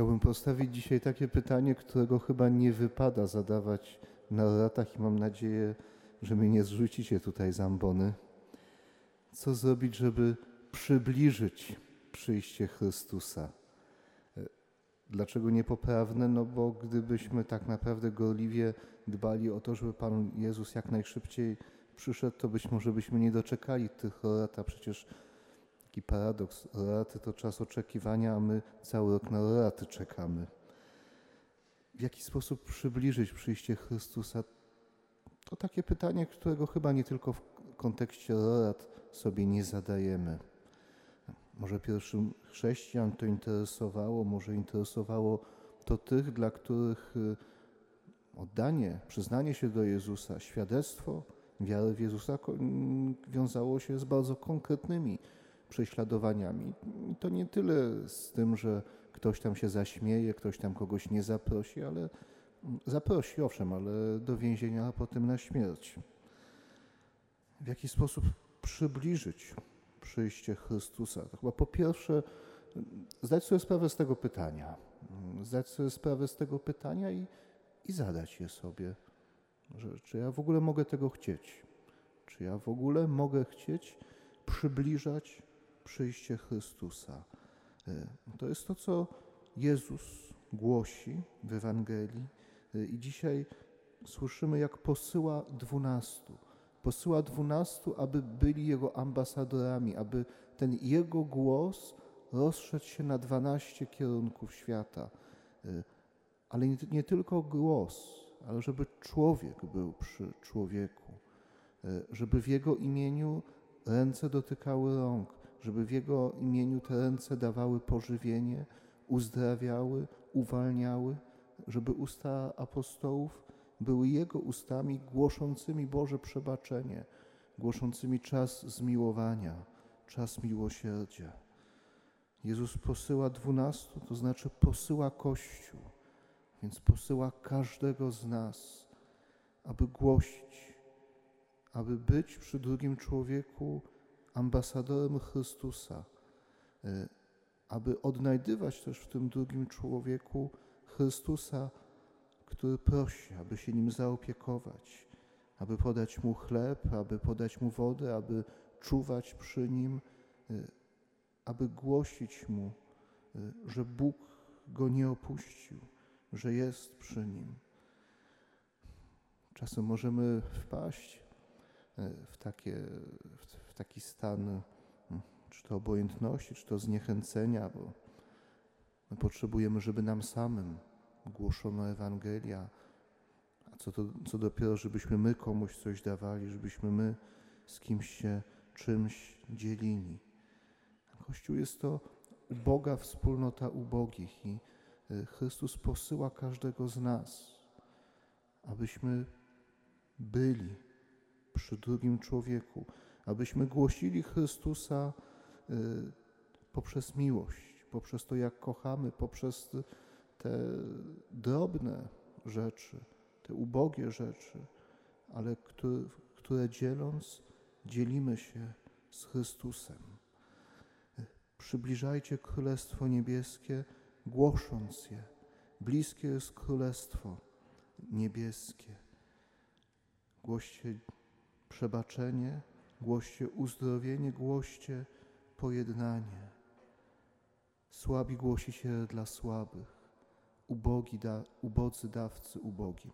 Chciałbym postawić dzisiaj takie pytanie, którego chyba nie wypada zadawać na latach i mam nadzieję, że mnie nie zrzucicie tutaj z ambony. Co zrobić, żeby przybliżyć przyjście Chrystusa? Dlaczego niepoprawne? No bo gdybyśmy tak naprawdę gorliwie dbali o to, żeby Pan Jezus jak najszybciej przyszedł, to być może byśmy nie doczekali tych lat, a przecież taki paradoks. Laty to czas oczekiwania, a my cały rok na laty czekamy. W jaki sposób przybliżyć przyjście Chrystusa? To takie pytanie, którego chyba nie tylko w kontekście lat sobie nie zadajemy. Może pierwszym chrześcijan to interesowało, może interesowało to tych, dla których y, oddanie, przyznanie się do Jezusa, świadectwo wiary w Jezusa wiązało się z bardzo konkretnymi prześladowaniami. To nie tyle z tym, że ktoś tam się zaśmieje, ktoś tam kogoś nie zaprosi, ale zaprosi, owszem, ale do więzienia, a potem na śmierć. W jaki sposób przybliżyć przyjście Chrystusa? To chyba po pierwsze zdać sobie sprawę z tego pytania. Zdać sobie sprawę z tego pytania i, i zadać je sobie. Że, czy ja w ogóle mogę tego chcieć? Czy ja w ogóle mogę chcieć przybliżać przyjście Chrystusa? Y, To jest to, co Jezus głosi w Ewangelii Y, i dzisiaj słyszymy, jak posyła dwunastu. Posyła dwunastu, aby byli Jego ambasadorami, aby ten Jego głos rozszedł się na dwanaście kierunków świata. Y, Ale nie, nie tylko głos, ale żeby człowiek był przy człowieku, żeby w Jego imieniu ręce dotykały rąk, żeby w Jego imieniu te ręce dawały pożywienie, uzdrawiały, uwalniały, żeby usta apostołów były Jego ustami głoszącymi Boże przebaczenie, głoszącymi czas zmiłowania, czas miłosierdzia. Jezus posyła dwunastu, to znaczy posyła Kościół, więc posyła każdego z nas, aby głosić, aby być przy drugim człowieku ambasadorem Chrystusa, y, aby odnajdywać też w tym drugim człowieku Chrystusa, który prosi, aby się nim zaopiekować, aby podać mu chleb, aby podać mu wodę, aby czuwać przy nim, y, aby głosić mu, y, że Bóg go nie opuścił, że jest przy nim. Czasem możemy wpaść e, w, takie, w taki stan mm, czy to obojętności, czy to zniechęcenia, bo my potrzebujemy, żeby nam samym głoszono Ewangelia, a co, to, co dopiero, żebyśmy my komuś coś dawali, żebyśmy my z kimś się czymś dzielili. Kościół jest to uboga wspólnota ubogich i e, Chrystus posyła każdego z nas, abyśmy byli przy drugim człowieku, abyśmy głosili Chrystusa y, poprzez miłość, poprzez to, jak kochamy, poprzez te drobne rzeczy, te ubogie rzeczy, ale które, które dzieląc, dzielimy się z Chrystusem. Przybliżajcie Królestwo Niebieskie, głosząc je. Bliskie jest Królestwo Niebieskie. Głoście przebaczenie, głoście uzdrowienie, głoście pojednanie. Słabi głosicie dla słabych, ubogi da, ubodzy dawcy ubogim.